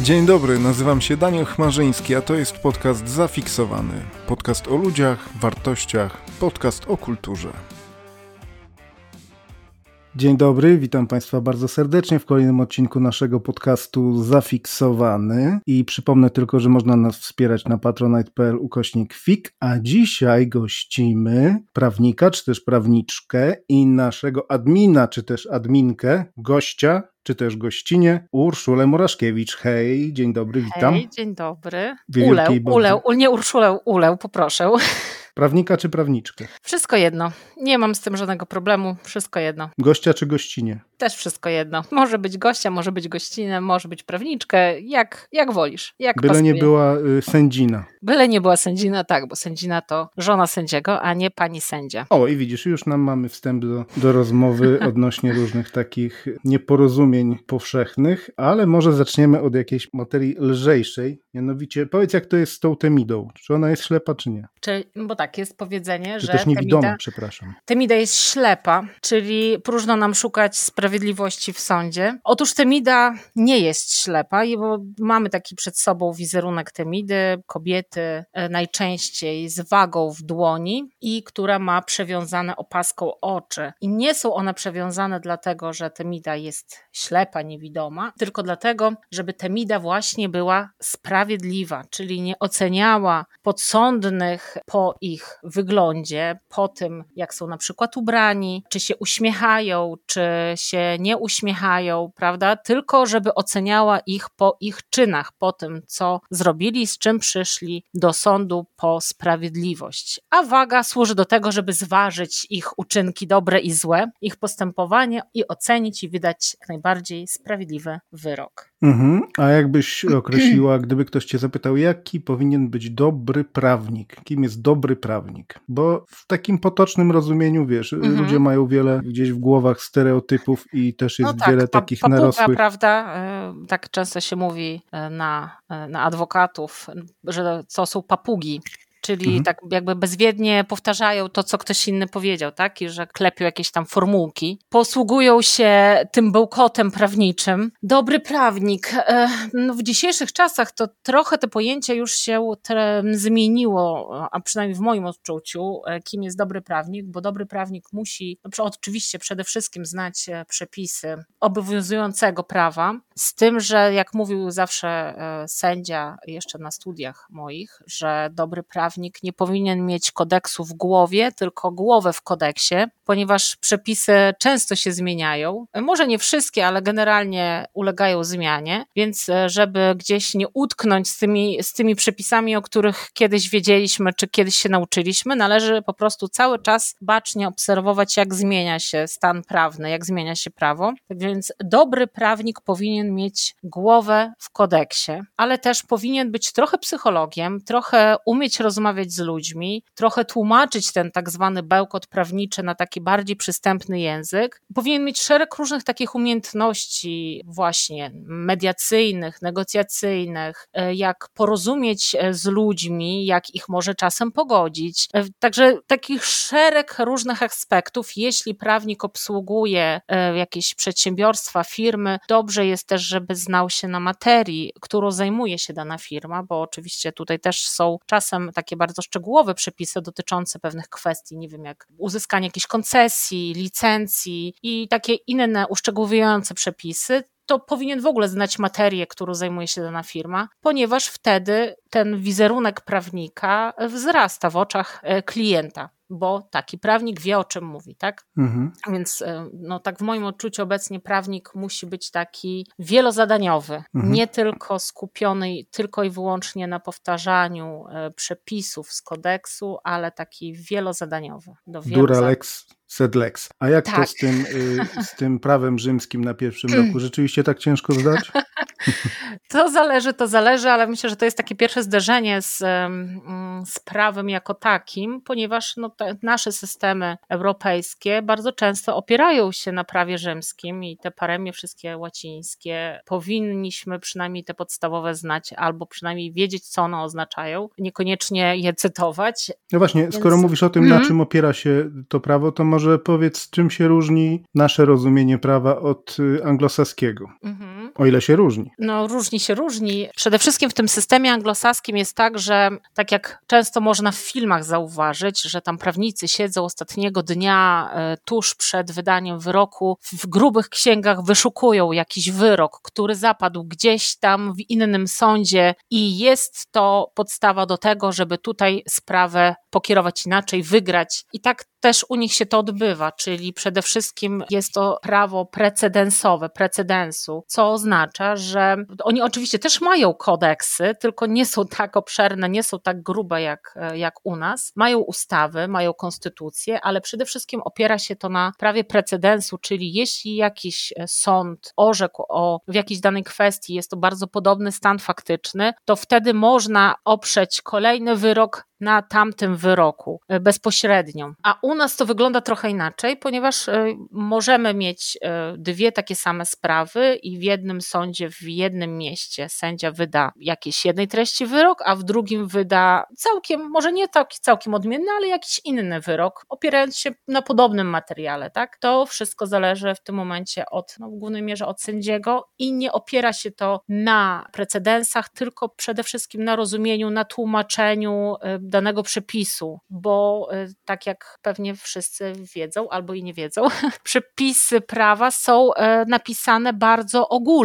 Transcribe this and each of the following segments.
Dzień dobry, nazywam się Daniel Chmarzyński, a to jest podcast Zafiksowany. Podcast o ludziach, wartościach, podcast o kulturze. Dzień dobry, witam Państwa bardzo serdecznie w kolejnym odcinku naszego podcastu Zafiksowany. I przypomnę tylko, że można nas wspierać na patronite.pl ukośnik FIK, a dzisiaj gościmy prawnika, czy też prawniczkę i naszego admina, czy też adminkę, gościa, czy też gościnie Urszulę Muraszkiewicz. Hej, dzień dobry, witam. Hej, dzień dobry. Uleł, uleł, nie Urszulę, uleł, poproszę. Prawnika czy prawniczkę? Wszystko jedno. Nie mam z tym żadnego problemu. Wszystko jedno. Gościa czy gościnie? Też wszystko jedno. Może być gościa, może być gościnę, może być prawniczkę, jak, jak wolisz. Jak Byle pasuje. nie była y, sędzina. Byle nie była sędzina, tak, bo sędzina to żona sędziego, a nie pani sędzia. O, i widzisz, już nam mamy wstęp do, do rozmowy odnośnie różnych takich nieporozumień powszechnych, ale może zaczniemy od jakiejś materii lżejszej. Mianowicie, powiedz, jak to jest z tą Temidą. Czy ona jest ślepa, czy nie? Czy, bo tak, jest powiedzenie, że. też niewidoma, Temida, przepraszam. Temida jest ślepa, czyli próżno nam szukać sprawiedliwości Sprawiedliwości w sądzie. Otóż Temida nie jest ślepa, bo mamy taki przed sobą wizerunek Temidy, kobiety e, najczęściej z wagą w dłoni i która ma przewiązane opaską oczy. I nie są one przewiązane dlatego, że Temida jest ślepa, niewidoma, tylko dlatego, żeby Temida właśnie była sprawiedliwa, czyli nie oceniała podsądnych po ich wyglądzie, po tym, jak są na przykład ubrani, czy się uśmiechają, czy się się nie uśmiechają, prawda? Tylko żeby oceniała ich po ich czynach, po tym, co zrobili, z czym przyszli do sądu po sprawiedliwość. A waga służy do tego, żeby zważyć ich uczynki dobre i złe, ich postępowanie i ocenić i wydać jak najbardziej sprawiedliwy wyrok. Mhm. A jakbyś określiła, gdyby ktoś cię zapytał, jaki powinien być dobry prawnik? Kim jest dobry prawnik? Bo w takim potocznym rozumieniu, wiesz, mhm. ludzie mają wiele gdzieś w głowach stereotypów i też jest no tak, wiele takich papuga, narosłych. prawda? E, tak często się mówi e, na, na adwokatów, że to są papugi czyli mhm. tak jakby bezwiednie powtarzają to, co ktoś inny powiedział, tak? I że klepią jakieś tam formułki. Posługują się tym bełkotem prawniczym. Dobry prawnik. E, no w dzisiejszych czasach to trochę te pojęcie już się zmieniło, a przynajmniej w moim odczuciu, e, kim jest dobry prawnik, bo dobry prawnik musi no, oczywiście przede wszystkim znać e, przepisy obowiązującego prawa, z tym, że jak mówił zawsze sędzia jeszcze na studiach moich, że dobry prawnik prawnik nie powinien mieć kodeksu w głowie, tylko głowę w kodeksie, ponieważ przepisy często się zmieniają. Może nie wszystkie, ale generalnie ulegają zmianie, więc e, żeby gdzieś nie utknąć z tymi, z tymi przepisami, o których kiedyś wiedzieliśmy, czy kiedyś się nauczyliśmy, należy po prostu cały czas bacznie obserwować, jak zmienia się stan prawny, jak zmienia się prawo. Tak więc dobry prawnik powinien mieć głowę w kodeksie, ale też powinien być trochę psychologiem, trochę umieć rozmawiać rozmawiać z ludźmi, trochę tłumaczyć ten tak zwany bełkot prawniczy na taki bardziej przystępny język. Powinien mieć szereg różnych takich umiejętności właśnie mediacyjnych, negocjacyjnych, e, jak porozumieć e, z ludźmi, jak ich może czasem pogodzić. E, także takich szereg różnych aspektów, jeśli prawnik obsługuje jakieś przedsiębiorstwa, firmy, dobrze jest też, żeby znał się na materii, którą zajmuje się dana firma, bo oczywiście tutaj też są czasem takie takie bardzo szczegółowe przepisy dotyczące pewnych kwestii, nie wiem, jak uzyskanie jakiejś koncesji, licencji i takie inne uszczegółowiające przepisy, to powinien w ogóle znać materię, którą zajmuje się dana firma, ponieważ wtedy ten wizerunek prawnika wzrasta w oczach e, klienta bo taki prawnik wie, o czym mówi, tak? Mhm. Więc e, no, tak w moim odczuciu obecnie prawnik musi być taki wielozadaniowy, mhm. nie tylko skupiony tylko i wyłącznie na powtarzaniu e, przepisów z kodeksu, ale taki wielozadaniowy. Do Dura lex sed lex. A jak tak. to z tym, y, z tym prawem rzymskim na pierwszym roku? Rzeczywiście tak ciężko zdać? To zależy, to zależy, ale myślę, że to jest takie pierwsze zderzenie z, z prawem jako takim, ponieważ no, nasze systemy europejskie bardzo często opierają się na prawie rzymskim i te paremie wszystkie łacińskie powinniśmy przynajmniej te podstawowe znać albo przynajmniej wiedzieć, co one oznaczają, niekoniecznie je cytować. No właśnie, Więc... skoro mówisz o tym, mm na mhm. czym opiera się to prawo, to może powiedz, czym się różni nasze rozumienie prawa od y, anglosaskiego. -hmm. O ile się różni. No, różni się różni. Przede wszystkim w tym systemie anglosaskim jest tak, że tak jak często można w filmach zauważyć, że tam prawnicy siedzą ostatniego dnia e, tuż przed wydaniem wyroku, w grubych księgach wyszukują jakiś wyrok, który zapadł gdzieś tam w innym sądzie i jest to podstawa do tego, żeby tutaj sprawę pokierować inaczej, wygrać. I tak też u nich się to odbywa, czyli przede wszystkim jest to prawo precedensowe, precedensu, co oznacza, że oni oczywiście też mają kodeksy, tylko nie są tak obszerne, nie są tak grube jak, jak u nas. Mają ustawy, mają konstytucję, ale przede wszystkim opiera się to na prawie precedensu, czyli jeśli jakiś sąd orzekł o, w jakiejś danej kwestii, jest to bardzo podobny stan faktyczny, to wtedy można oprzeć kolejny wyrok na tamtym wyroku e, bezpośrednio. A u nas to wygląda trochę inaczej, ponieważ e, możemy mieć e, dwie takie same sprawy i w jednym sądzie, w jednym mieście sędzia wyda jakiejś jednej treści wyrok, a w drugim wyda całkiem, może nie taki całkiem odmienny, ale jakiś inny wyrok, opierając się na podobnym materiale. Tak? To wszystko zależy w tym momencie od, no w głównej mierze od sędziego i nie opiera się to na precedensach, tylko przede wszystkim na rozumieniu, na tłumaczeniu danego przepisu, bo y, tak jak pewnie wszyscy wiedzą albo i nie wiedzą, przepisy prawa są e, napisane bardzo ogólnie.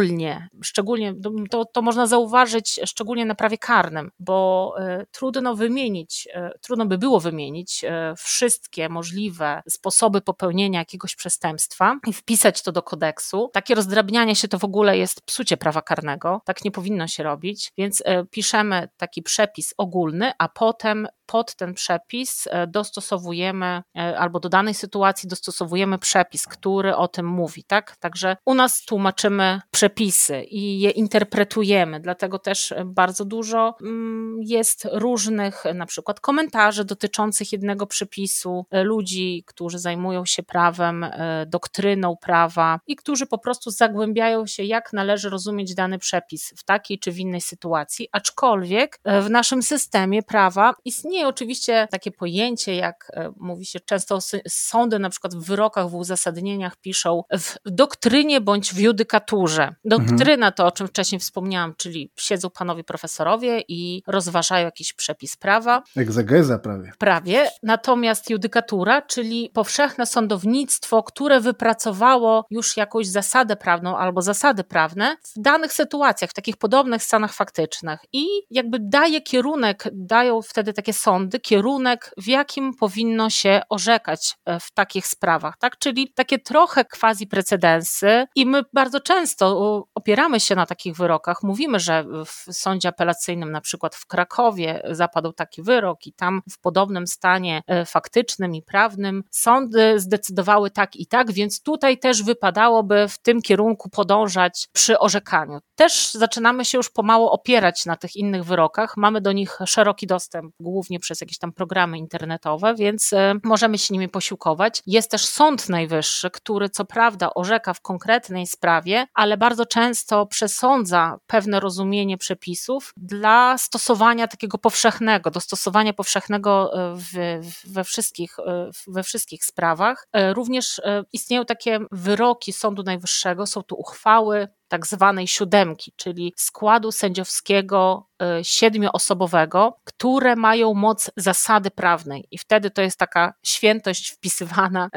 Szczególnie to, to można zauważyć szczególnie na prawie karnym, bo e, trudno wymienić, e, trudno by było wymienić wszystkie możliwe sposoby popełnienia jakiegoś przestępstwa i wpisać to do kodeksu. Takie rozdrabnianie się to w ogóle jest psucie prawa karnego. Tak nie powinno się robić, więc piszemy taki przepis ogólny, a potem pod ten przepis e, dostosowujemy, e, albo do danej sytuacji dostosowujemy przepis, który o tym mówi, tak? Także u nas tłumaczymy przepisy i je interpretujemy, dlatego też bardzo dużo mm, jest różnych na przykład komentarzy dotyczących jednego przepisu, e, ludzi, którzy zajmują się prawem, doktryną prawa i którzy po prostu zagłębiają się, jak należy rozumieć dany przepis w takiej czy w innej sytuacji, aczkolwiek w naszym systemie prawa istnieje oczywiście takie pojęcie, jak e, mówi się często, sądy na przykład w wyrokach, w uzasadnieniach piszą w doktrynie bądź w judykaturze. Doktryna mhm. to, o czym wcześniej wspomniałam, czyli siedzą panowie profesorowie i rozważają jakiś przepis prawa. Egzegeza prawie. Prawie. Natomiast judykatura, czyli powszechne sądownictwo, które wypracowało już jakąś zasadę prawną albo zasady prawne w danych sytuacjach, w takich podobnych stanach faktycznych i jakby daje kierunek, dają wtedy takie sądy kierunek, w jakim powinno się orzekać e, w takich sprawach, tak? Czyli takie trochę quasi precedensy i my bardzo często opieramy się na takich wyrokach. Mówimy, że w sądzie apelacyjnym, na przykład w Krakowie, zapadł taki wyrok i tam w podobnym stanie e, faktycznym i prawnym sądy zdecydowały tak i tak, więc tutaj też wypadałoby w tym kierunku podążać przy orzekaniu. Też zaczynamy się już pomału opierać na tych innych wyrokach. Mamy do nich szeroki dostęp, głównie przez jakieś tam programy internetowe, więc e, możemy się nimi posiłkować. Jest też Sąd Najwyższy, który co prawda orzeka w konkretnej sprawie, ale bardzo często przesądza pewne rozumienie przepisów dla stosowania takiego powszechnego, do stosowania powszechnego e, w, we, wszystkich, e, we wszystkich sprawach. Również istnieją takie wyroki Sądu Najwyższego, są tu uchwały tak zwanej siódemki, czyli składu sędziowskiego siedmioosobowego, które mają moc zasady prawnej. I wtedy to jest taka świętość wpisywana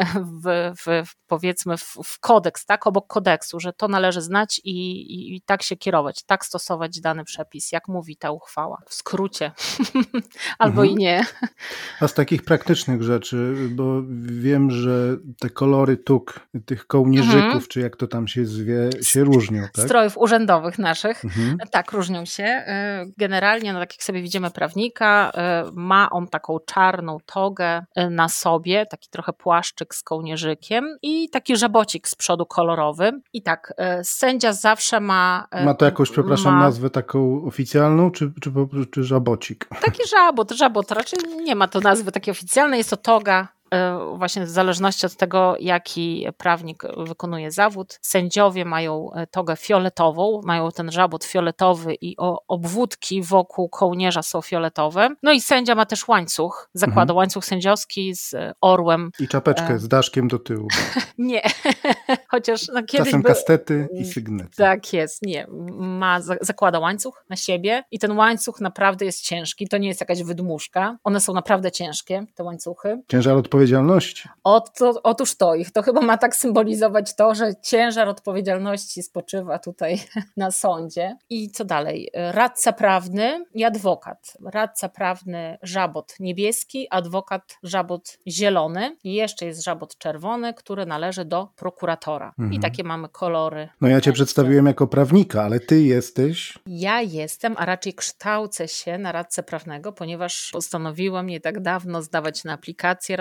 w, w powiedzmy w, w, kodeks, tak, obok kodeksu, że to należy znać i, i, i, tak się kierować, tak stosować dany przepis, jak mówi ta uchwała. W skrócie. Albo mhm. i nie. A z takich praktycznych rzeczy, bo wiem, że te kolory tuk, tych kołnierzyków, mhm. czy jak to tam się zwie, się różnią tak? strojów urzędowych naszych. Mhm. Tak, różnią się. E, generalnie, no tak jak sobie widzimy prawnika, e, ma on taką czarną togę e, na sobie, taki trochę płaszczyk z kołnierzykiem i taki żabocik z przodu kolorowy. I tak, sędzia zawsze ma... Ma to jakąś, przepraszam, ma... nazwę taką oficjalną, czy, czy, czy żabocik? Taki żabot, żabot. Raczej nie ma to nazwy takiej oficjalnej, jest to toga E, właśnie w zależności od tego, jaki prawnik wykonuje zawód. Sędziowie mają e, togę fioletową, mają ten żabot fioletowy i obwódki wokół kołnierza są fioletowe. No i sędzia ma też łańcuch, zakłada mhm. łańcuch sędziowski z orłem. I czapeczkę e, z daszkiem do tyłu. Nie. chociaż no, kiedyś Czasem był... kastety i sygnety. Tak jest, nie. Ma, zakłada łańcuch na siebie i ten łańcuch naprawdę jest ciężki. To nie jest jakaś wydmuszka. One są naprawdę ciężkie, te łańcuchy. Ciężar odpowiedzialności. to, otóż to ich. To chyba ma tak symbolizować to, że ciężar odpowiedzialności spoczywa tutaj na sądzie. I co dalej? Radca prawny i adwokat. Radca prawny żabot niebieski, adwokat żabot zielony. I jeszcze jest żabot czerwony, który należy do prokuratora. Mhm. I takie mamy kolory. No ja cię przedstawiłem jako prawnika, ale ty jesteś? Ja jestem, a raczej kształcę się na radcę prawnego, ponieważ postanowiłam nie tak dawno zdawać na aplikację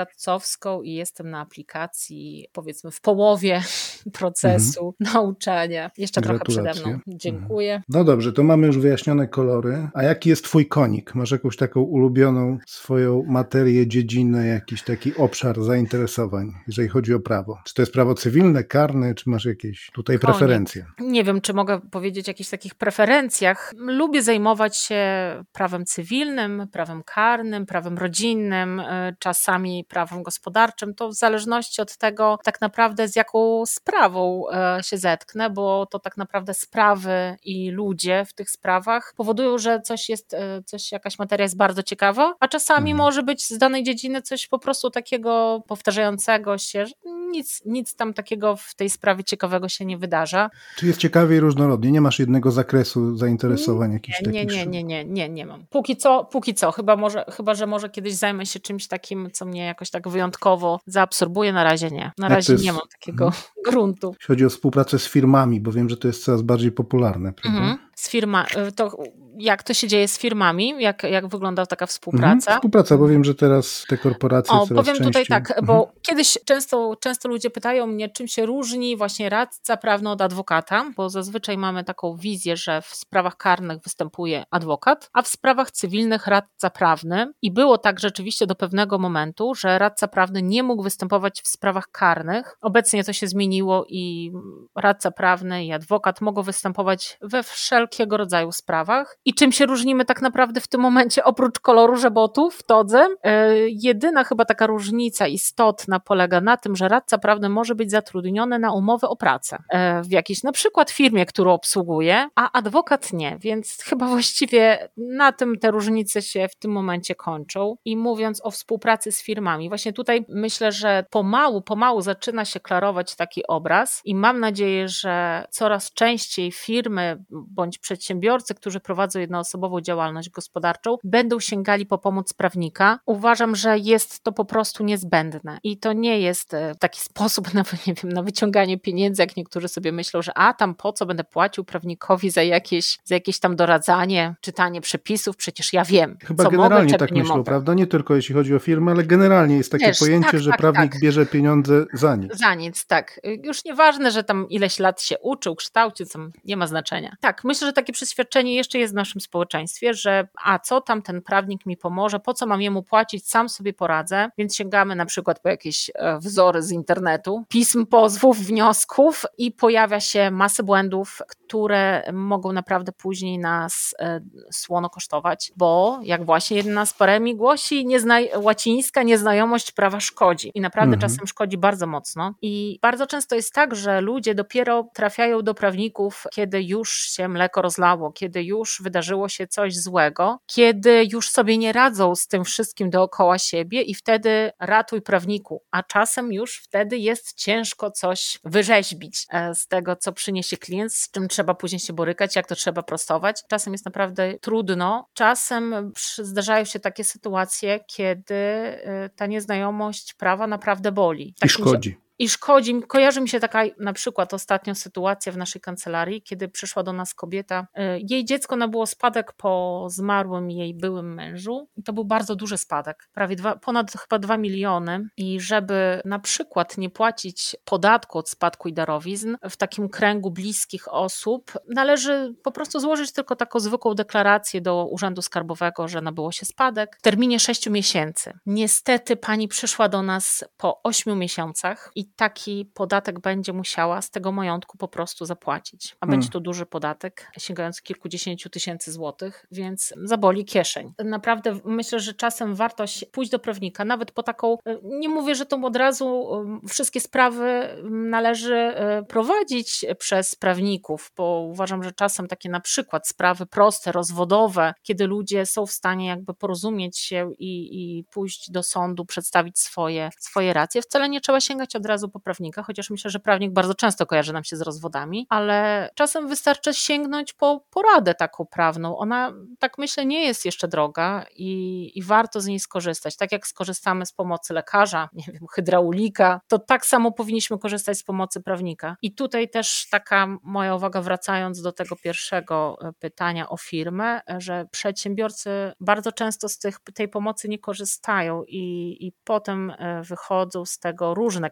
i jestem na aplikacji powiedzmy w połowie procesu mhm. nauczania. Jeszcze trochę przede mną. Dziękuję. No dobrze, to mamy już wyjaśnione kolory. A jaki jest twój konik? Masz jakąś taką ulubioną swoją materię, dziedzinę, jakiś taki obszar zainteresowań, jeżeli chodzi o prawo? Czy to jest prawo cywilne, karne, czy masz jakieś tutaj konik. preferencje? Nie wiem, czy mogę powiedzieć o jakichś takich preferencjach. Lubię zajmować się prawem cywilnym, prawem karnym, prawem rodzinnym, y, czasami prawem gospodarczym. To w zależności od tego, tak naprawdę z jaką sprawą y, się zetknę, bo to tak naprawdę sprawy i ludzie w tych sprawach powodują, że coś jest, y, coś, jakaś materia jest bardzo ciekawa, a czasami mhm. może być z danej dziedziny coś po prostu takiego powtarzającego się, że nic, nic tam takiego w tej sprawie ciekawego się nie wydarza. Czy jest ciekawie i różnorodnie? Nie masz jednego zakresu zainteresowań jakichś nie, takich? Nie, nie, nie, nie, nie mam. Póki co, póki co, chyba, może, chyba że może kiedyś zajmę się czymś takim, co mnie jakoś tak wyjątkowo zaabsorbuje. Na razie nie. Na razie jest... nie mam takiego hmm. gruntu. Jeśli chodzi o współpracę z firmami, bo wiem, że to jest coraz bardziej popularne, prawda? Mhm. Z firma, y, to jak to się dzieje z firmami? Jak, jak wygląda taka współpraca? Mhm, współpraca, bo wiem, że teraz te korporacje o, powiem częściej... tutaj tak, bo mhm. kiedyś często, często ludzie pytają mnie, czym się różni właśnie radca prawny od adwokata, bo zazwyczaj mamy taką wizję, że w sprawach karnych występuje adwokat, a w sprawach cywilnych radca prawny. I było tak rzeczywiście do pewnego momentu, że radca prawny nie mógł występować w sprawach karnych. Obecnie to się zmieniło i radca prawny i adwokat mogą występować we wszelkiego rodzaju sprawach. I czym się różnimy tak naprawdę w tym momencie, oprócz koloru żebotów w todze? E, jedyna chyba taka różnica istotna polega na tym, że radca prawny może być zatrudniony na umowę o pracę e, w jakiejś na przykład firmie, którą obsługuje, a adwokat nie, więc chyba właściwie na tym te różnice się w tym momencie kończą. I mówiąc o współpracy z firmami, właśnie tutaj myślę, że pomału, pomału zaczyna się klarować taki obraz i mam nadzieję, że coraz częściej firmy bądź przedsiębiorcy, którzy prowadzą jednoosobową działalność gospodarczą, będą sięgali po pomoc prawnika. Uważam, że jest to po prostu niezbędne i to nie jest e, taki sposób na, nie wiem, na wyciąganie pieniędzy, jak niektórzy sobie myślą, że a tam po co będę płacił prawnikowi za jakieś, za jakieś tam doradzanie, czytanie przepisów, przecież ja wiem. Chyba co generalnie mogę, tak nie myślą, mogę. prawda? Nie tylko jeśli chodzi o firmę, ale generalnie jest takie Wiesz, pojęcie, tak, że tak, prawnik tak. bierze pieniądze za nic. Za nic, tak. Już nieważne, że tam ileś lat się uczył, kształcił, co nie ma znaczenia. Tak, myślę, że takie przeświadczenie jeszcze jest w naszym społeczeństwie, że a co tam ten prawnik mi pomoże, po co mam jemu płacić, sam sobie poradzę, więc sięgamy na przykład po jakieś e, wzory z internetu, pism, pozwów, wniosków i pojawia się masę błędów, które mogą naprawdę później nas e, słono kosztować, bo jak właśnie jedna z paremi głosi, niezna łacińska nieznajomość prawa szkodzi. I naprawdę mhm. czasem szkodzi bardzo mocno. I bardzo często jest tak, że ludzie dopiero trafiają do prawników, kiedy już się mleko rozlało, kiedy już wydarzyło się coś złego, kiedy już sobie nie radzą z tym wszystkim dookoła siebie i wtedy ratuj prawniku, a czasem już wtedy jest ciężko coś wyrzeźbić e, z tego, co przyniesie klient, z czym trzeba później się borykać, jak to trzeba prostować. Czasem jest naprawdę trudno. Czasem zdarzają się takie sytuacje, kiedy e, ta nieznajomość prawa naprawdę boli. I szkodzi. I szkodzi, kojarzy mi się taka na przykład ostatnio sytuacja w naszej kancelarii, kiedy przyszła do nas kobieta. Y, jej dziecko nabyło spadek po zmarłym jej byłym mężu i to był bardzo duży spadek, prawie dwa, ponad chyba 2 miliony i żeby na przykład nie płacić podatku od spadku i darowizn w takim kręgu bliskich osób, należy po prostu złożyć tylko taką zwykłą deklarację do Urzędu Skarbowego, że nabyło się spadek w terminie 6 miesięcy. Niestety pani przyszła do nas po 8 miesiącach i i taki podatek będzie musiała z tego majątku po prostu zapłacić. A hmm. będzie to duży podatek, sięgający kilkudziesięciu tysięcy złotych, więc zaboli kieszeń. Naprawdę myślę, że czasem warto pójść do prawnika, nawet po taką, e, nie mówię, że to od razu wszystkie sprawy należy e, prowadzić przez prawników, bo uważam, że czasem takie na przykład sprawy proste, rozwodowe, kiedy ludzie są w stanie jakby porozumieć się i, i pójść do sądu, przedstawić swoje, swoje racje, wcale nie trzeba sięgać od razu po prawnika, chociaż myślę, że prawnik bardzo często kojarzy nam się z rozwodami, ale czasem wystarczy sięgnąć po poradę taką prawną. Ona, tak myślę, nie jest jeszcze droga i, i warto z niej skorzystać. Tak jak skorzystamy z pomocy lekarza, nie wiem, hydraulika, to tak samo powinniśmy korzystać z pomocy prawnika. I tutaj też taka moja uwaga, wracając do tego pierwszego e, pytania o firmę, że przedsiębiorcy bardzo często z tych, tej pomocy nie korzystają i, i potem e, wychodzą z tego różne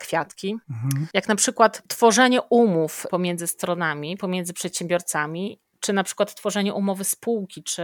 mhm. jak na przykład tworzenie umów pomiędzy stronami, pomiędzy przedsiębiorcami czy na przykład tworzenie umowy spółki, czy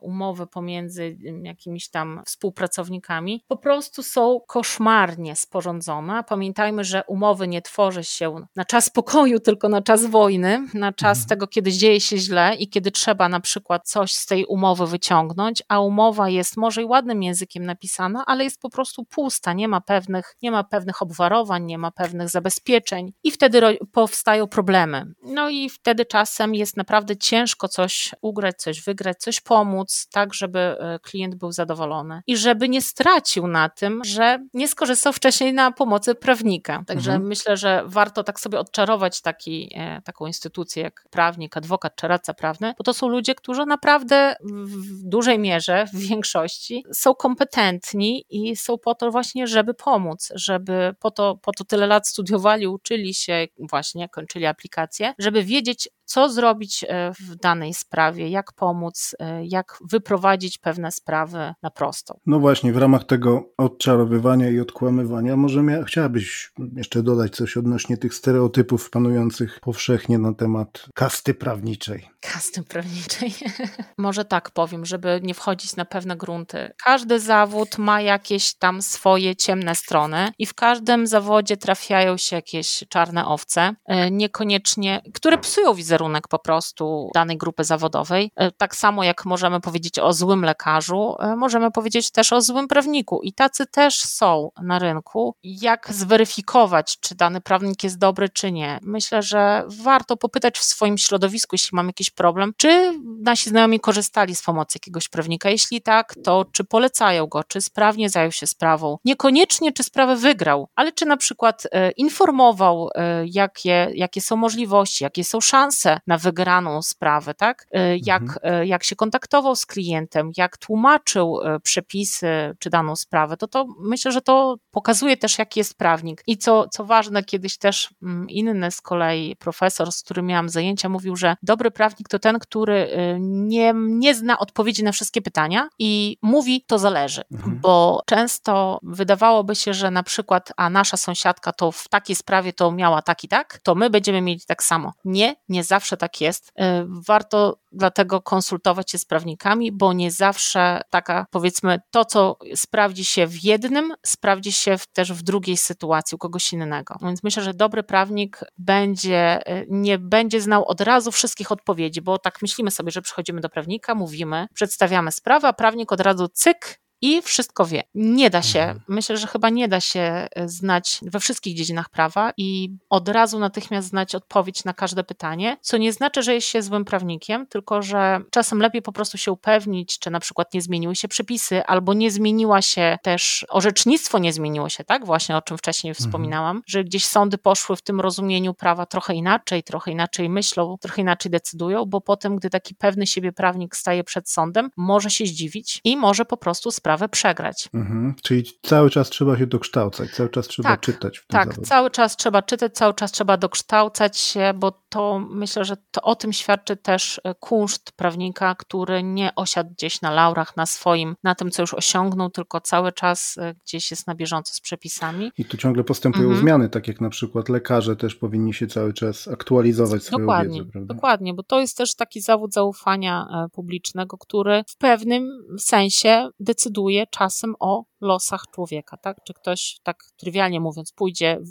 umowy pomiędzy jakimiś tam współpracownikami, po prostu są koszmarnie sporządzone. Pamiętajmy, że umowy nie tworzy się na czas pokoju, tylko na czas wojny, na czas mhm. tego, kiedy dzieje się źle i kiedy trzeba na przykład coś z tej umowy wyciągnąć, a umowa jest może i ładnym językiem napisana, ale jest po prostu pusta, nie ma pewnych, nie ma pewnych obwarowań, nie ma pewnych zabezpieczeń i wtedy powstają problemy. No i wtedy czasem jest naprawdę ciężko ciężko coś ugrać, coś wygrać, coś pomóc, tak żeby e, klient był zadowolony i żeby nie stracił na tym, że nie skorzystał wcześniej na pomocy prawnika. Także mhm. myślę, że warto tak sobie odczarować taki, e, taką instytucję jak prawnik, adwokat czy radca prawny, bo to są ludzie, którzy naprawdę w dużej mierze, w większości są kompetentni i są po to właśnie, żeby pomóc, żeby po to, po to tyle lat studiowali, uczyli się, właśnie kończyli aplikacje, żeby wiedzieć, co zrobić e, w danej sprawie, jak pomóc, e, jak wyprowadzić pewne sprawy na prostą. No właśnie, w ramach tego odczarowywania i odkłamywania, może mia- chciałabyś jeszcze dodać coś odnośnie tych stereotypów panujących powszechnie na temat kasty prawniczej. Kasty prawniczej. może tak powiem, żeby nie wchodzić na pewne grunty. Każdy zawód ma jakieś tam swoje ciemne strony i w każdym zawodzie trafiają się jakieś czarne owce, e, niekoniecznie, które psują wizerunek po prostu danej grupy zawodowej. E, tak samo jak możemy powiedzieć o złym lekarzu, e, możemy powiedzieć też o złym prawniku i tacy też są na rynku. Jak zweryfikować, czy dany prawnik jest dobry, czy nie? Myślę, że warto popytać w swoim środowisku, jeśli mam jakiś problem, czy nasi znajomi korzystali z pomocy jakiegoś prawnika. Jeśli tak, to czy polecają go, czy sprawnie zajął się sprawą. Niekoniecznie, czy sprawę wygrał, ale czy na przykład e, informował, jakie, jakie są możliwości, jakie są szanse, na wygraną sprawę, tak? Y, jak, mhm. Jak się kontaktował z klientem, jak tłumaczył przepisy czy daną sprawę, to to myślę, że to pokazuje też, jaki jest prawnik. I co, co ważne, kiedyś też mm, inny z kolei profesor, z którym miałam zajęcia, mówił, że dobry prawnik to ten, który nie, nie zna odpowiedzi na wszystkie pytania i mówi, to zależy, mhm. bo często wydawałoby się, że na przykład, a nasza sąsiadka to w takiej sprawie to miała tak i tak, to my będziemy mieli tak samo. Nie, nie zawsze zawsze tak jest. Y, warto dlatego konsultować się z prawnikami, bo nie zawsze taka, powiedzmy, to, co sprawdzi się w jednym, sprawdzi się też w drugiej sytuacji u kogoś innego. Więc myślę, że dobry prawnik będzie, nie będzie znał od razu wszystkich odpowiedzi, bo tak myślimy sobie, że przychodzimy do prawnika, mówimy, przedstawiamy sprawę, a prawnik od razu cyk, i wszystko wie. Nie da się, mhm. myślę, że chyba nie da się e, znać we wszystkich dziedzinach prawa i od razu natychmiast znać odpowiedź na każde pytanie, co nie znaczy, że jest się złym prawnikiem, tylko że czasem lepiej po prostu się upewnić, czy na przykład nie zmieniły się przepisy, albo nie zmieniła się też, orzecznictwo nie zmieniło się, tak? Właśnie o czym wcześniej mhm. wspominałam, że gdzieś sądy poszły w tym rozumieniu prawa trochę inaczej, trochę inaczej myślą, trochę inaczej decydują, bo potem, gdy taki pewny siebie prawnik staje przed sądem, może się zdziwić i może po prostu sprawdzić, sprawę przegrać. Mhm. Czyli cały czas trzeba się dokształcać, cały czas trzeba tak, czytać. W tym tak, zawodzie. cały czas trzeba czytać, cały czas trzeba dokształcać się, bo to myślę, że to o tym świadczy też e, kunszt prawnika, który nie osiadł gdzieś na laurach, na swoim, na tym, co już osiągnął, tylko cały czas e, gdzieś jest na bieżąco z przepisami. I tu ciągle postępują mhm. zmiany, tak jak na przykład lekarze też powinni się cały czas aktualizować swoją dokładnie, wiedzę. Prawda? Dokładnie, bo to jest też taki zawód zaufania e, publicznego, który w pewnym sensie decyduje czasem o losach człowieka, tak? Czy ktoś, tak trywialnie mówiąc, pójdzie w,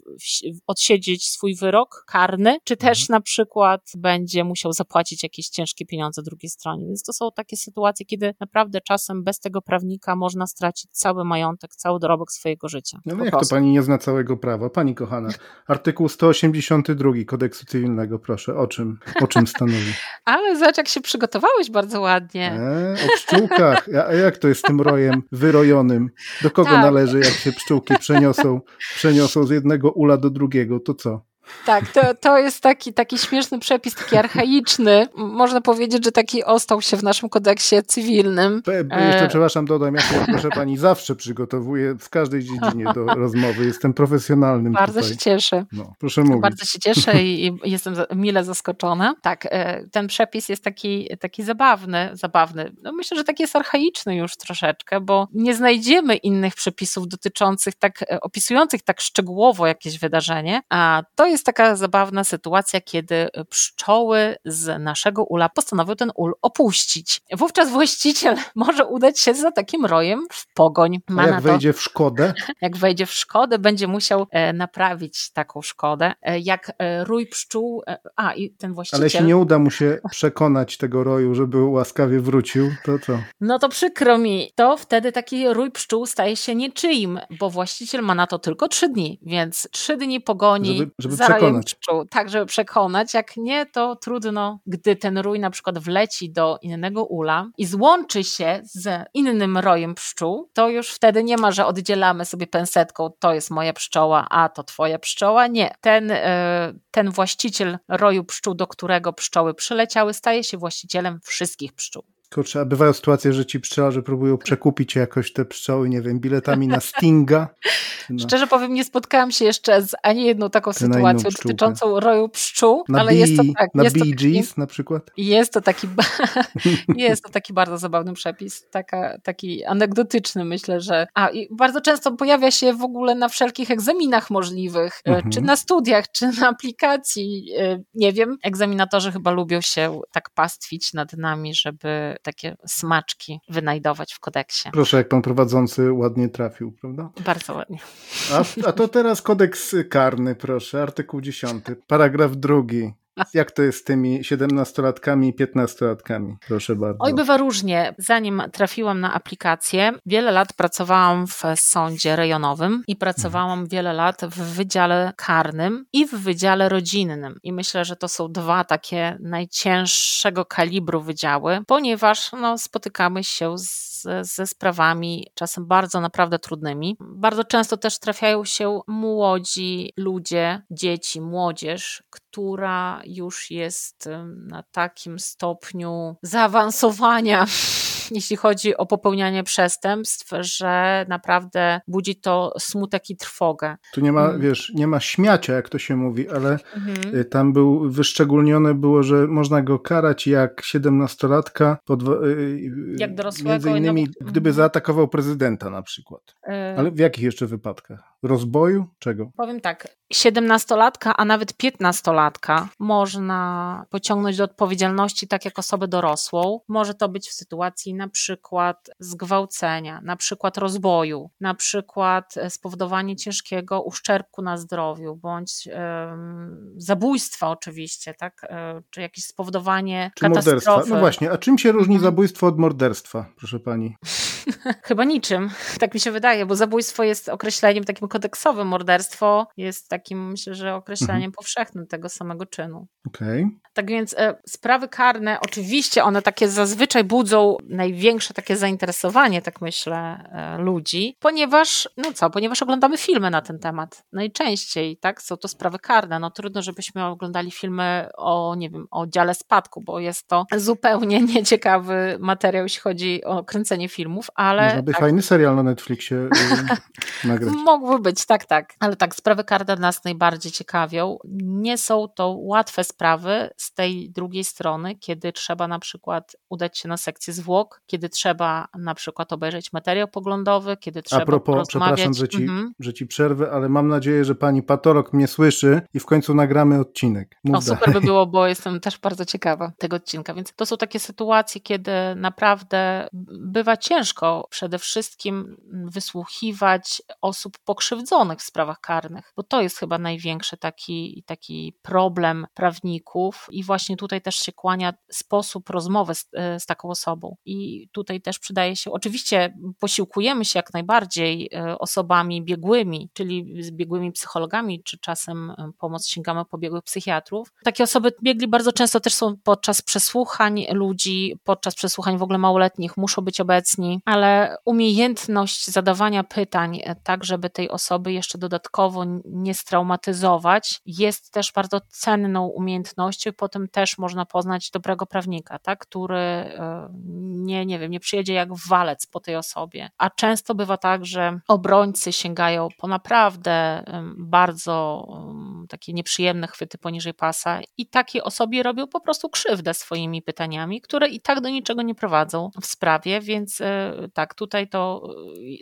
w, odsiedzieć swój wyrok karny, czy też mhm. na przykład będzie musiał zapłacić jakieś ciężkie pieniądze drugiej stronie. Więc to są takie sytuacje, kiedy naprawdę czasem bez tego prawnika można stracić cały majątek, cały dorobek swojego życia. No jak prostu. to pani nie zna całego prawa? Pani kochana, artykuł 182 kodeksu cywilnego, proszę, o czym, o czym stanowi? Ale zobacz, jak się przygotowałeś bardzo ładnie. E, o pszczółkach. A jak to jest z tym rojem wyrojonym? Do kogo tak. należy, jak się pszczółki przeniosą, przeniosą z jednego ula do drugiego? To co? Tak, to, to jest taki, taki śmieszny przepis, taki archaiczny. Można powiedzieć, że taki ostał się w naszym kodeksie cywilnym. Jeszcze, e... przepraszam, dodam, ja się, proszę pani, zawsze przygotowuję w każdej dziedzinie do rozmowy. Jestem profesjonalnym Bardzo tutaj. się cieszę. No, proszę mówić. Bardzo się cieszę i, i jestem mile zaskoczona. Tak, e, ten przepis jest taki, taki zabawny, zabawny. No myślę, że taki jest archaiczny już troszeczkę, bo nie znajdziemy innych przepisów dotyczących tak, e, opisujących tak szczegółowo jakieś wydarzenie, a to jest jest taka zabawna sytuacja, kiedy pszczoły z naszego ula postanowią ten ul opuścić. Wówczas właściciel może udać się za takim rojem w pogoń. Ma jak wejdzie w szkodę? Jak wejdzie w szkodę, będzie musiał e, naprawić taką szkodę. E, jak e, rój pszczół, a i ten właściciel... Ale jeśli nie uda mu się przekonać tego roju, żeby łaskawie wrócił, to co? No to przykro mi. To wtedy taki rój pszczół staje się niczyim, bo właściciel ma na to tylko trzy dni, więc trzy dni pogoni żeby, żeby za przekonać. Pszczół, tak, żeby przekonać. Jak nie, to trudno, gdy ten rój na przykład wleci do innego ula i złączy się z innym rojem pszczół, to już wtedy nie ma, że oddzielamy sobie pensetką, to jest moja pszczoła, a to twoja pszczoła. Nie. Ten, e, ten właściciel roju pszczół, do którego pszczoły przyleciały, staje się właścicielem wszystkich pszczół. Kurczę, a bywają sytuacje, że ci pszczelarze próbują przekupić jakoś te pszczoły, nie wiem, biletami na Stinga. Na... Szczerze powiem, nie spotkałam się jeszcze z ani jedną taką sytuacją dotyczącą roju pszczół, na ale jest to tak. Na jest Bee Gees na przykład? Jest to taki, jest to taki bardzo zabawny przepis, taka, taki anegdotyczny myślę, że a i bardzo często pojawia się w ogóle na wszelkich egzaminach możliwych, e, mhm. czy na studiach, czy na aplikacji, e, nie wiem, egzaminatorzy chyba lubią się tak pastwić nad nami, żeby takie smaczki wynajdować w kodeksie. Proszę, jak pan prowadzący ładnie trafił, prawda? Bardzo ładnie. A, a to teraz kodeks karny, proszę, artykuł 10, paragraf drugi. Jak to jest z tymi 17-latkami i 15-latkami? Proszę bardzo. Oj, bywa różnie. Zanim trafiłam na aplikację, wiele lat pracowałam w sądzie rejonowym i pracowałam wiele lat w wydziale karnym i w wydziale rodzinnym. I myślę, że to są dwa takie najcięższego kalibru wydziały, ponieważ no, spotykamy się z ze sprawami czasem bardzo naprawdę trudnymi. Bardzo często też trafiają się młodzi ludzie, dzieci, młodzież, która już jest na takim stopniu zaawansowania jeśli chodzi o popełnianie przestępstw, że naprawdę budzi to smutek i trwogę. Tu nie ma, mm. wiesz, nie ma śmiacia, jak to się mówi, ale mhm. Y, tam był wyszczególnione było, że można go karać jak siedemnastolatka, y, y, jak dorosłego. Między innymi, no, gdyby mhm. zaatakował prezydenta na przykład. Ale w jakich jeszcze wypadkach? Rozboju? Czego? Powiem tak, siedemnastolatka, a nawet piętnastolatka można pociągnąć do odpowiedzialności tak jak osobę dorosłą. Może to być w sytuacji na przykład zgwałcenia, na przykład rozboju, na przykład spowodowanie ciężkiego uszczerbku na zdrowiu, bądź zabójstwa oczywiście, tak? E, czy jakieś spowodowanie czy katastrofy. Morderstwa. No właśnie, a czym się różni mhm. zabójstwo od morderstwa, proszę pani? Chyba niczym, tak mi się wydaje, bo zabójstwo jest określeniem takim kodeksowym, morderstwo jest takim, myślę, że określeniem mhm. powszechnym tego samego czynu. Okay. Tak więc e, sprawy karne, oczywiście one takie zazwyczaj budzą największe takie zainteresowanie, tak myślę, e, ludzi, ponieważ, no co, ponieważ oglądamy filmy na ten temat. Najczęściej, tak, są to sprawy karne. No trudno, żebyśmy oglądali filmy o, nie wiem, o dziale spadku, bo jest to zupełnie nieciekawy materiał, jeśli chodzi o kręcenie filmów, ale... Można by tak. fajny serial na Netflixie y, nagrać. Mógłby być, tak, tak. Ale tak, sprawy karne nas najbardziej ciekawią. Nie są to łatwe sprawy z tej drugiej strony, kiedy trzeba na przykład udać się na sekcję zwłok, kiedy trzeba na przykład obejrzeć materiał poglądowy, kiedy trzeba A propos, przepraszam, że ci, mhm. że ci przerwę, ale mam nadzieję, że pani patolog mnie słyszy i w końcu nagramy odcinek. Mów o, super by było, bo jestem też bardzo ciekawa tego odcinka, więc to są takie sytuacje, kiedy naprawdę bywa ciężko ciężko przede wszystkim wysłuchiwać osób pokrzywdzonych w sprawach karnych, bo to jest chyba największy taki, taki problem prawników i właśnie tutaj też się kłania sposób rozmowy z, z taką osobą. I tutaj też przydaje się, oczywiście posiłkujemy się jak najbardziej e, osobami biegłymi, czyli z biegłymi psychologami, czy czasem e, pomoc sięgamy po biegłych psychiatrów. Takie osoby biegli bardzo często też są podczas przesłuchań ludzi, podczas przesłuchań w ogóle małoletnich muszą być obecni, ale umiejętność zadawania pytań, e, tak żeby tej osoby jeszcze dodatkowo nie straumatyzować, jest też bardzo cenną umiejętnością i potem też można poznać dobrego prawnika, tak, który nie, nie wiem, nie przyjedzie jak walec po tej osobie. A często bywa tak, że obrońcy sięgają po naprawdę bardzo takie nieprzyjemne chwyty poniżej pasa i takiej osobie robią po prostu krzywdę swoimi pytaniami, które i tak do niczego nie prowadzą w sprawie, więc e, tak, tutaj to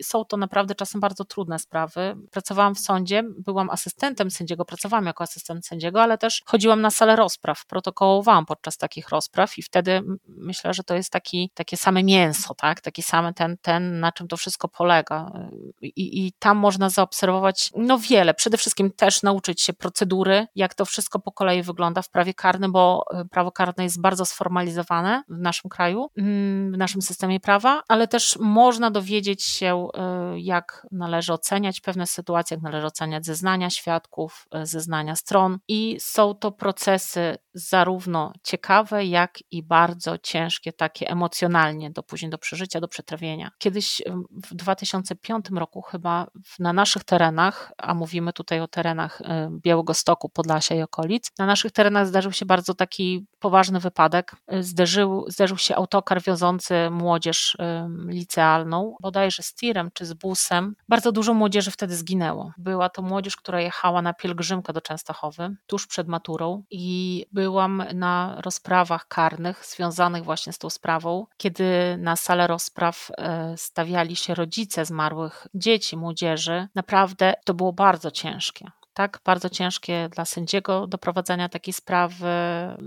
e, są to naprawdę czasem bardzo trudne sprawy. Pracowałam w sądzie, byłam asystentem sędziego, pracowałam jako asystent sędziego, ale też chodziłam na salę rozpraw, protokołowałam podczas takich rozpraw i wtedy myślę, że to jest taki, takie same mięso, tak? Taki same ten, ten, na czym to wszystko polega. I, I tam można zaobserwować no wiele. Przede wszystkim też nauczyć się procedury, jak to wszystko po kolei wygląda w prawie karnym, bo e, prawo karne jest bardzo sformalizowane w naszym kraju, mm, w naszym systemie prawa, ale też można dowiedzieć się, e, jak należy oceniać pewne sytuacje, jak należy oceniać zeznania świadków, e, zeznania stron. I są to procesy zarówno ciekawe, jak i bardzo ciężkie, takie emocjonalnie, do później do przeżycia, do przetrawienia. Kiedyś w 2005 roku chyba na naszych terenach, a mówimy tutaj o terenach Białego Stoku, Podlasia i okolic, na naszych terenach zdarzył się bardzo taki poważny wypadek. Zderzył, zderzył się autokar wiozący młodzież licealną, bodajże z tirem czy z busem. Bardzo dużo młodzieży wtedy zginęło. Była to młodzież, która jechała na pielgrzymkę do Częstochowy tuż przed maturą i byłam na rozprawach karnych związanych właśnie z tą sprawą, kiedy na salę rozpraw e, stawiali się rodzice zmarłych dzieci, młodzieży. Naprawdę to było bardzo ciężkie tak, bardzo ciężkie dla sędziego do prowadzenia takiej sprawy,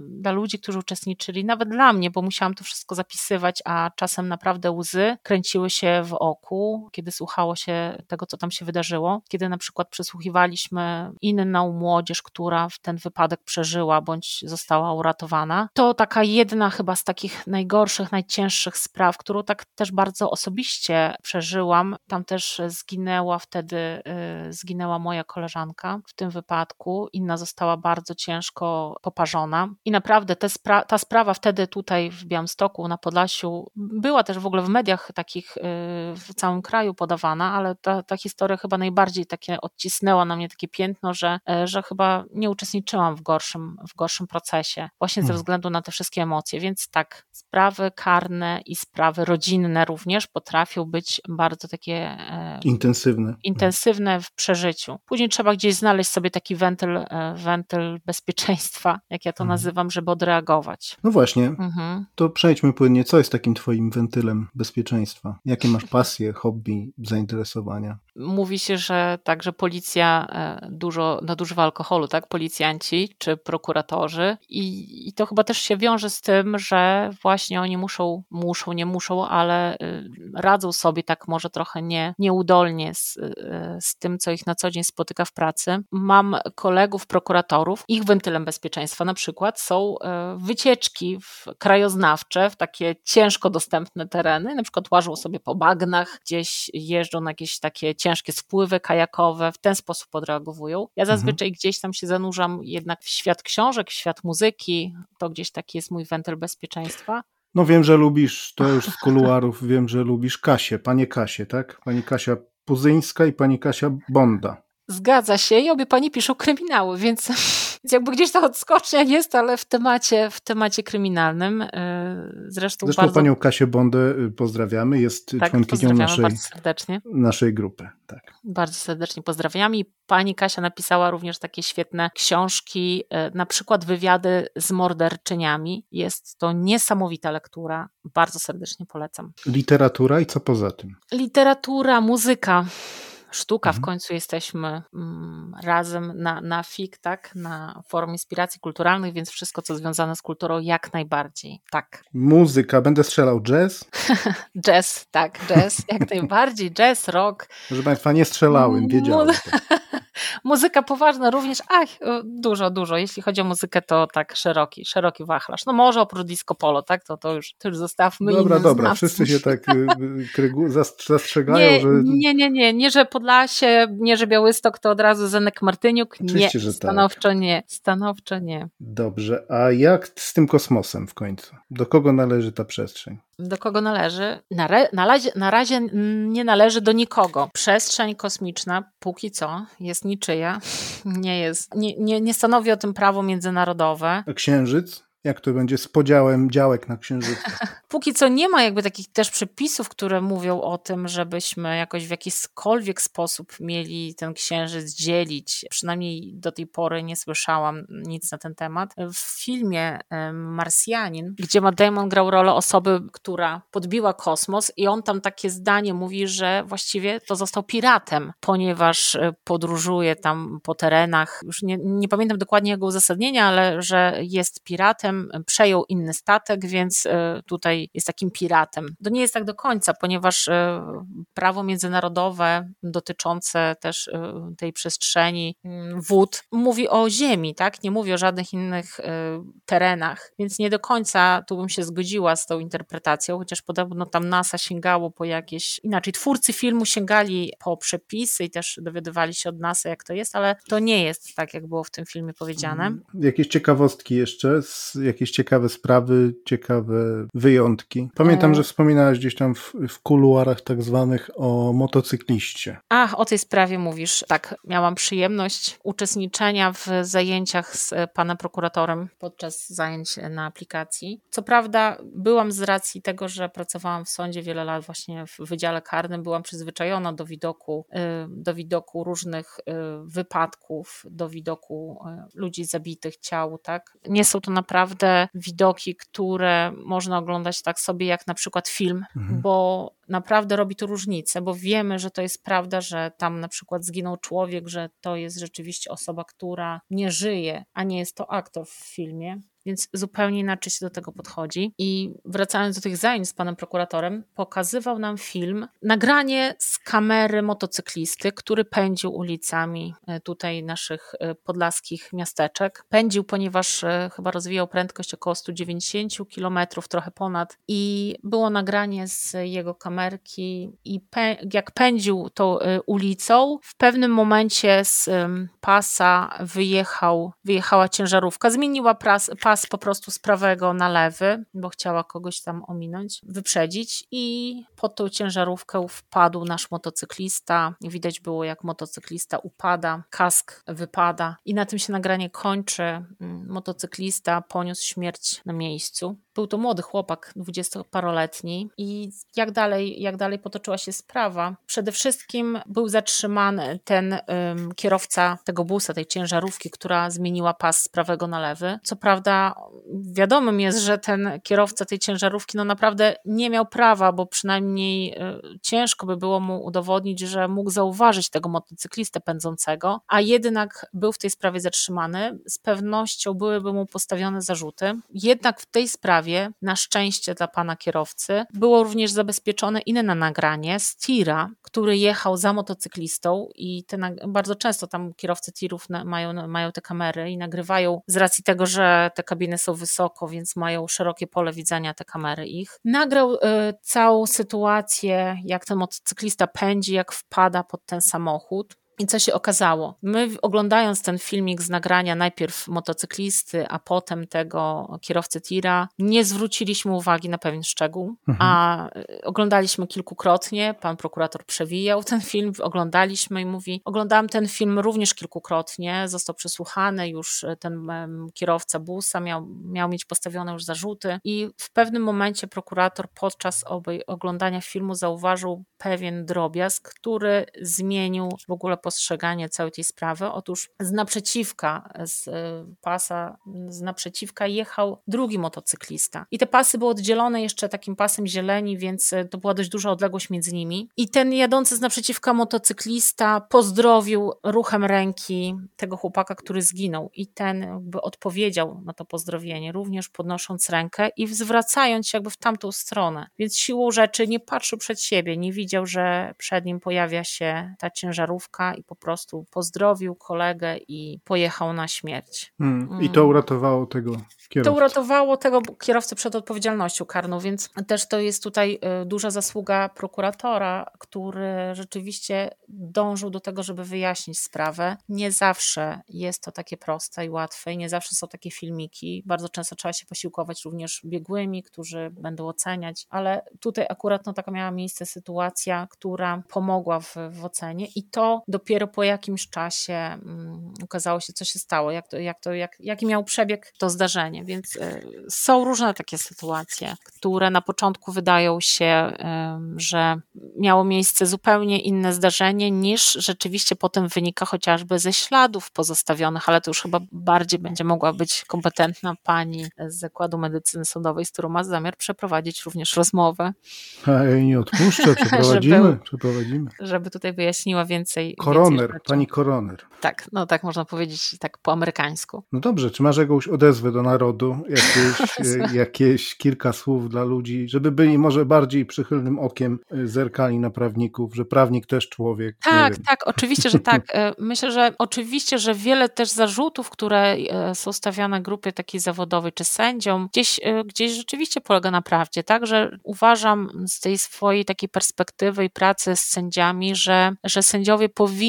dla ludzi, którzy uczestniczyli, nawet dla mnie, bo musiałam to wszystko zapisywać, a czasem naprawdę łzy kręciły się w oku, kiedy słuchało się tego, co tam się wydarzyło. Kiedy na przykład przesłuchiwaliśmy inną młodzież, która w ten wypadek przeżyła bądź została uratowana. To taka jedna chyba z takich najgorszych, najcięższych spraw, którą tak też bardzo osobiście przeżyłam. Tam też zginęła wtedy, yy, zginęła moja koleżanka w tym wypadku, inna została bardzo ciężko poparzona. I naprawdę spra ta sprawa wtedy tutaj w Białymstoku, na Podlasiu, była też w ogóle w mediach takich y, w całym kraju podawana, ale ta, ta historia chyba najbardziej takie odcisnęła na mnie takie piętno, że, e, że chyba nie uczestniczyłam w gorszym, w gorszym procesie, właśnie ze hmm. względu na te wszystkie emocje. Więc tak, sprawy karne i sprawy rodzinne również potrafią być bardzo takie e, intensywne. intensywne w przeżyciu. Później trzeba gdzieś znaleźć sobie taki wentyl, e, wentyl bezpieczeństwa, jak ja to mhm. nazywam, żeby odreagować. No właśnie, mhm. to przejdźmy płynnie. Co jest takim twoim wentylem bezpieczeństwa? Jakie masz pasje, hobby, zainteresowania? Mówi się, że także policja e, dużo nadużywa alkoholu, tak? Policjanci czy prokuratorzy i, i to chyba też się wiąże z tym, że właśnie oni muszą, muszą, nie muszą, ale y, radzą sobie tak może trochę nie, nieudolnie z, y, z tym, co ich na co dzień spotyka w pracy mam kolegów prokuratorów, ich wentylem bezpieczeństwa na przykład są e, wycieczki w krajoznawcze, w takie ciężko dostępne tereny, na przykład łażą sobie po bagnach, gdzieś jeżdżą na jakieś takie ciężkie spływy kajakowe, w ten sposób odreagowują. Ja mhm. zazwyczaj mhm. gdzieś tam się zanurzam jednak w świat książek, w świat muzyki, to gdzieś taki jest mój wentyl bezpieczeństwa. No wiem, że lubisz, to już z kuluarów wiem, że lubisz Kasię, panie Kasię, tak? Pani Kasia Puzyńska i pani Kasia Bonda. Zgadza się i obie pani piszą kryminały, więc, więc jakby gdzieś ta odskocznia jest, ale w temacie, w temacie kryminalnym. Y, zresztą, Zresztą bardzo... panią Kasię Bondę y, pozdrawiamy, jest tak, członkinią naszej, naszej grupy. Tak. Bardzo serdecznie pozdrawiam i pani Kasia napisała również takie świetne książki, y, na przykład wywiady z morderczyniami. Jest to niesamowita lektura, bardzo serdecznie polecam. Literatura i co poza tym? Literatura, muzyka sztuka, mhm. w końcu jesteśmy mm, razem na, na FIK, tak, na Forum Inspiracji Kulturalnych, więc wszystko, co związane z kulturą, jak najbardziej, tak. Muzyka, będę strzelał jazz? jazz, tak, jazz, jak najbardziej, jazz, rock. Proszę Państwa, nie strzelałem, wiedziałem. Muzyka poważna również, ach, dużo, dużo. Jeśli chodzi o muzykę, to tak szeroki, szeroki wachlarz. No może oprócz disco polo, tak, to, to, już, to już zostawmy Dobra, dobra, znawców. wszyscy się tak y, y, zastrzegają, nie, że... Nie, nie, nie, nie, że Podlasie, nie, że Białystok to od razu Zenek Martyniuk. Oczywiście, nie, że tak. stanowczo tak. nie, stanowczo nie. Dobrze, a jak z tym kosmosem w końcu? Do kogo należy ta przestrzeń? Do kogo należy? Na, re, na, razie, na razie nie należy do nikogo. Przestrzeń kosmiczna póki co jest niczyja, nie jest, nie, nie, nie stanowi o tym prawo międzynarodowe. A księżyc? Jak to będzie z podziałem działek na księżycu? Póki co nie ma jakby takich też przepisów, które mówią o tym, żebyśmy jakoś w jakikolwiek sposób mieli ten księżyc dzielić. Przynajmniej do tej pory nie słyszałam nic na ten temat. W filmie Marsjanin, gdzie Matt Damon grał rolę osoby, która podbiła kosmos i on tam takie zdanie mówi, że właściwie to został piratem, ponieważ e, podróżuje tam po terenach. Już nie, nie pamiętam dokładnie jego uzasadnienia, ale że jest piratem przejął inny statek, więc e, tutaj jest takim piratem. To nie jest tak do końca, ponieważ e, prawo międzynarodowe dotyczące też e, tej przestrzeni mm, wód mówi o ziemi, tak? Nie mówi o żadnych innych terenach, więc nie do końca tu bym się zgodziła z tą interpretacją, chociaż podobno tam NASA sięgało po jakieś, inaczej twórcy filmu sięgali po przepisy i też dowiadywali się od NASA jak to jest, ale to nie jest tak, jak było w tym filmie powiedziane. Jakieś ciekawostki jeszcze z jakieś ciekawe sprawy, ciekawe wyjątki. Pamiętam, e... że wspominałaś gdzieś tam w, w kuluarach tak zwanych o motocykliście. Ach, o tej sprawie mówisz. Tak, miałam przyjemność uczestniczenia w zajęciach z panem prokuratorem podczas zajęć na aplikacji. Co prawda, byłam z racji tego, że pracowałam w sądzie wiele lat właśnie w wydziale karnym, byłam przyzwyczajona do widoku, y, do widoku różnych y, wypadków, do widoku y, ludzi zabitych, ciał, tak. Nie są to naprawdę naprawdę widoki, które można oglądać tak sobie jak na przykład film, mhm. bo naprawdę robi to różnicę, bo wiemy, że to jest prawda, że tam na przykład zginął człowiek, że to jest rzeczywiście osoba, która nie żyje, a nie jest to aktor w filmie więc zupełnie inaczej się do tego podchodzi. I wracając do tych zajęć z panem prokuratorem, pokazywał nam film, nagranie z kamery motocyklisty, który pędził ulicami e, tutaj naszych e, podlaskich miasteczek. Pędził, ponieważ e, chyba rozwijał prędkość około 190 km, trochę ponad, i było nagranie z jego kamerki. I jak pędził tą ulicą, w pewnym momencie z pasa wyjechał, wyjechała ciężarówka, zmieniła pas pas po prostu z prawego na lewy, bo chciała kogoś tam ominąć, wyprzedzić i pod tą ciężarówkę wpadł nasz motocyklista. Widać było, jak motocyklista upada, kask wypada i na tym się nagranie kończy. Mm, motocyklista poniósł śmierć na miejscu. Był to młody chłopak, dwudziestoparoletni i jak dalej, jak dalej potoczyła się sprawa? Przede wszystkim był zatrzymany ten um, kierowca tego busa, tej ciężarówki, która zmieniła pas z prawego na lewy. Co prawda wiadomym jest, że ten kierowca tej ciężarówki no naprawdę nie miał prawa, bo przynajmniej y, ciężko by było mu udowodnić, że mógł zauważyć tego motocyklistę pędzącego, a jednak był w tej sprawie zatrzymany. Z pewnością byłyby mu postawione zarzuty. Jednak w tej sprawie na szczęście dla pana kierowcy, było również zabezpieczone inne nagranie z tira, który jechał za motocyklistą i te, bardzo często tam kierowcy tirów mają, mają te kamery i nagrywają z racji tego, że te kabiny są wysoko, więc mają szerokie pole widzenia te kamery ich. Nagrał y, całą sytuację, jak ten motocyklista pędzi, jak wpada pod ten samochód. I co się okazało? My oglądając ten filmik z nagrania najpierw motocyklisty, a potem tego kierowcy tira, nie zwróciliśmy uwagi na pewien szczegół, mhm. a e, oglądaliśmy kilkukrotnie, pan prokurator przewijał ten film, oglądaliśmy i mówi, oglądałam ten film również kilkukrotnie, został przesłuchany, już e, ten kierowca busa miał, miał mieć postawione już zarzuty i w pewnym momencie prokurator podczas oglądania filmu zauważył pewien drobiazg, który zmienił w ogóle postawienie postrzeganie całej tej sprawy. Otóż z naprzeciwka, z pasa z naprzeciwka jechał drugi motocyklista. I te pasy były oddzielone jeszcze takim pasem zieleni, więc to była dość duża odległość między nimi. I ten jadący z naprzeciwka motocyklista pozdrowił ruchem ręki tego chłopaka, który zginął. I ten jakby odpowiedział na to pozdrowienie, również podnosząc rękę i zwracając się jakby w tamtą stronę. Więc siłą rzeczy nie patrzył przed siebie, nie widział, że przed nim pojawia się ta ciężarówka i po prostu pozdrowił kolegę i pojechał na śmierć. Hmm. I to uratowało tego kierowcę. To uratowało tego kierowcę przed odpowiedzialnością karną, więc też to jest tutaj y, duża zasługa prokuratora, który rzeczywiście dążył do tego, żeby wyjaśnić sprawę. Nie zawsze jest to takie proste i łatwe, i nie zawsze są takie filmiki. Bardzo często trzeba się posiłkować również biegłymi, którzy będą oceniać, ale tutaj akurat no, taka miała miejsce sytuacja, która pomogła w, w ocenie i to dopiero po jakimś czasie um, okazało się, co się stało, jak to, jak to, jak, jaki miał przebieg to zdarzenie, więc y, są różne takie sytuacje, które na początku wydają się, y, że miało miejsce zupełnie inne zdarzenie niż rzeczywiście potem wynika chociażby ze śladów pozostawionych, ale to już chyba bardziej będzie mogła być kompetentna pani z Zakładu Medycyny Sądowej, z którą ma zamiar przeprowadzić również rozmowę. A ja jej nie odpuszczę, przeprowadzimy, żeby, przeprowadzimy. Żeby tutaj wyjaśniła więcej. Koroner, pani koroner. Tak, no tak można powiedzieć tak po amerykańsku. No dobrze, czy masz jakąś odezwę do narodu, jakieś, e, jakieś kilka słów dla ludzi, żeby byli może bardziej przychylnym okiem e, zerkali na prawników, że prawnik też człowiek. Tak, tak, oczywiście, że tak. E, myślę, że oczywiście, że wiele też zarzutów, które są stawiane grupie takiej zawodowej czy sędziom, gdzieś, gdzieś rzeczywiście polega na prawdzie, tak, że uważam z tej swojej takiej perspektywy i pracy z sędziami, że, że sędziowie powinni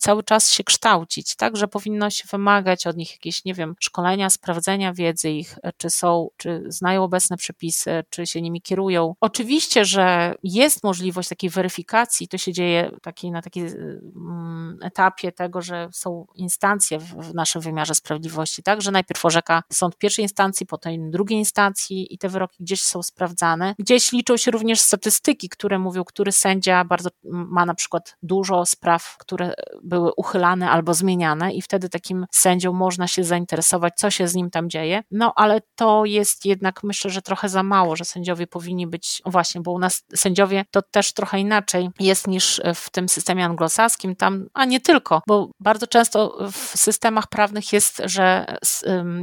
cały czas się kształcić, tak, że powinno się wymagać od nich jakieś, nie wiem, szkolenia, sprawdzenia wiedzy ich, czy są, czy znają obecne przepisy, czy się nimi kierują. Oczywiście, że jest możliwość takiej weryfikacji, to się dzieje taki, na takim mm, etapie tego, że są instancje w, w naszym wymiarze sprawiedliwości, tak, że najpierw orzeka sąd pierwszej instancji, potem drugiej instancji i te wyroki gdzieś są sprawdzane. Gdzieś liczą się również statystyki, które mówią, który sędzia bardzo ma na przykład dużo spraw, które były uchylane albo zmieniane i wtedy takim sędzią można się zainteresować, co się z nim tam dzieje. No ale to jest jednak myślę, że trochę za mało, że sędziowie powinni być, właśnie, bo u nas sędziowie to też trochę inaczej jest niż w tym systemie anglosaskim, tam, a nie tylko, bo bardzo często w systemach prawnych jest, że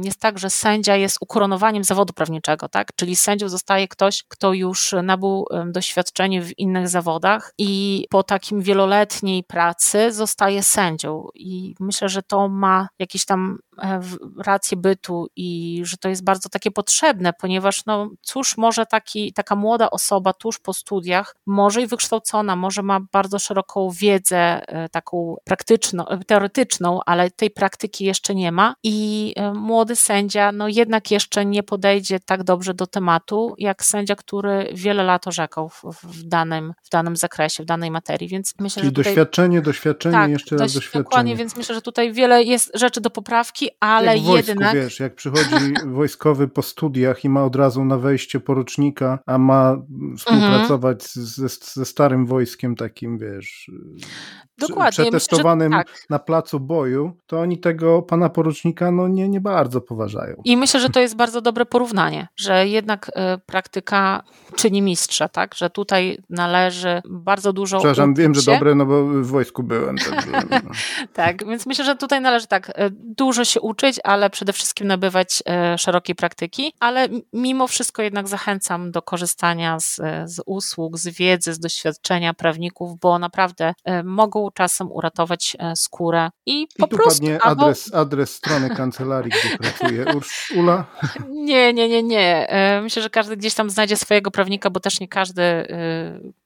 jest tak, że sędzia jest ukoronowaniem zawodu prawniczego, tak? Czyli sędzią zostaje ktoś, kto już nabył doświadczenie w innych zawodach i po takim wieloletniej pracy zostaje sędzią. I myślę, że to ma jakieś tam rację bytu i że to jest bardzo takie potrzebne, ponieważ no cóż może taki, taka młoda osoba tuż po studiach, może i wykształcona, może ma bardzo szeroką wiedzę e, taką praktyczną, e, teoretyczną, ale tej praktyki jeszcze nie ma i młody sędzia no jednak jeszcze nie podejdzie tak dobrze do tematu, jak sędzia, który wiele lat orzekał w, w danym, w danym zakresie, w danej materii, więc myślę, Czyli że tutaj... doświadczenie, doświadczenie, tak, jeszcze raz doświadczenie. Dokładnie, więc myślę, że tutaj wiele jest rzeczy do poprawki, ale jak wojsku, jednak... wiesz, jak przychodzi wojskowy po studiach i ma od razu na wejście porucznika, a ma współpracować mhm. ze, ze starym wojskiem takim, wiesz... Dokładnie. Przetestowanym myślę, tak. na placu boju, to oni tego pana porucznika no nie, nie bardzo poważają. I myślę, że to jest bardzo dobre porównanie, że jednak y, praktyka czyni mistrza, tak? Że tutaj należy bardzo dużo. Przepraszam, wiem, że dobre, no bo w wojsku byłem. Tak, byłem, no. tak, więc myślę, że tutaj należy tak y, dużo się uczyć, ale przede wszystkim nabywać y, szerokiej praktyki, ale mimo wszystko jednak zachęcam do korzystania z, z usług, z wiedzy, z doświadczenia prawników, bo naprawdę mogą czasem uratować skórę i, I po tu prostu. Padnie adres, adres strony kancelarii, gdzie pracuje Urszula. Nie, nie, nie, nie. Myślę, że każdy gdzieś tam znajdzie swojego prawnika, bo też nie każdy,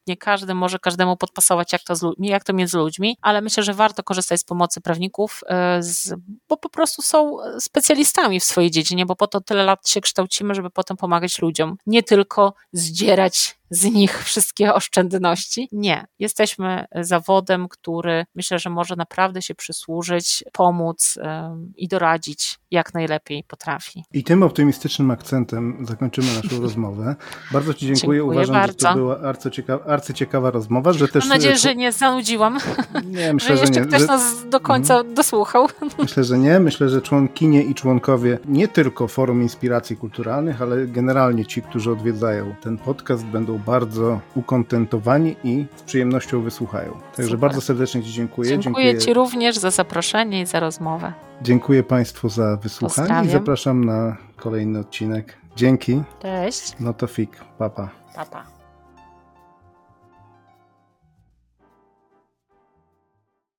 nie każdy może każdemu podpasować, jak to, z, jak to między ludźmi, ale myślę, że warto korzystać z pomocy prawników, y, z, bo po prostu są specjalistami w swojej dziedzinie, bo po to tyle lat się kształcimy, żeby potem pomagać ludziom. Nie tylko zdzierać z nich wszystkie oszczędności. Nie. Jesteśmy zawodem, który myślę, że może naprawdę się przysłużyć, pomóc i doradzić jak najlepiej potrafi. I tym optymistycznym akcentem zakończymy naszą rozmowę. Bardzo Ci dziękuję. dziękuję Uważam, bardzo. że to była arcyciekawa, arcyciekawa rozmowa. Że też Mam nadzieję, że nie zanudziłam. Nie, myślę, że, że jeszcze nie. ktoś że... nas do końca mhm. dosłuchał. Myślę, że nie. Myślę, że członkinie i członkowie nie tylko Forum Inspiracji Kulturalnych, ale generalnie ci, którzy odwiedzają ten podcast, będą bardzo ukontentowani i z przyjemnością wysłuchają. Także Super. bardzo serdecznie Ci dziękuję. dziękuję. Dziękuję Ci również za zaproszenie i za rozmowę. Dziękuję Państwu za wysłuchanie Pozdrawiam. i zapraszam na kolejny odcinek. Dzięki. Cześć. No to fik. Papa. Papa.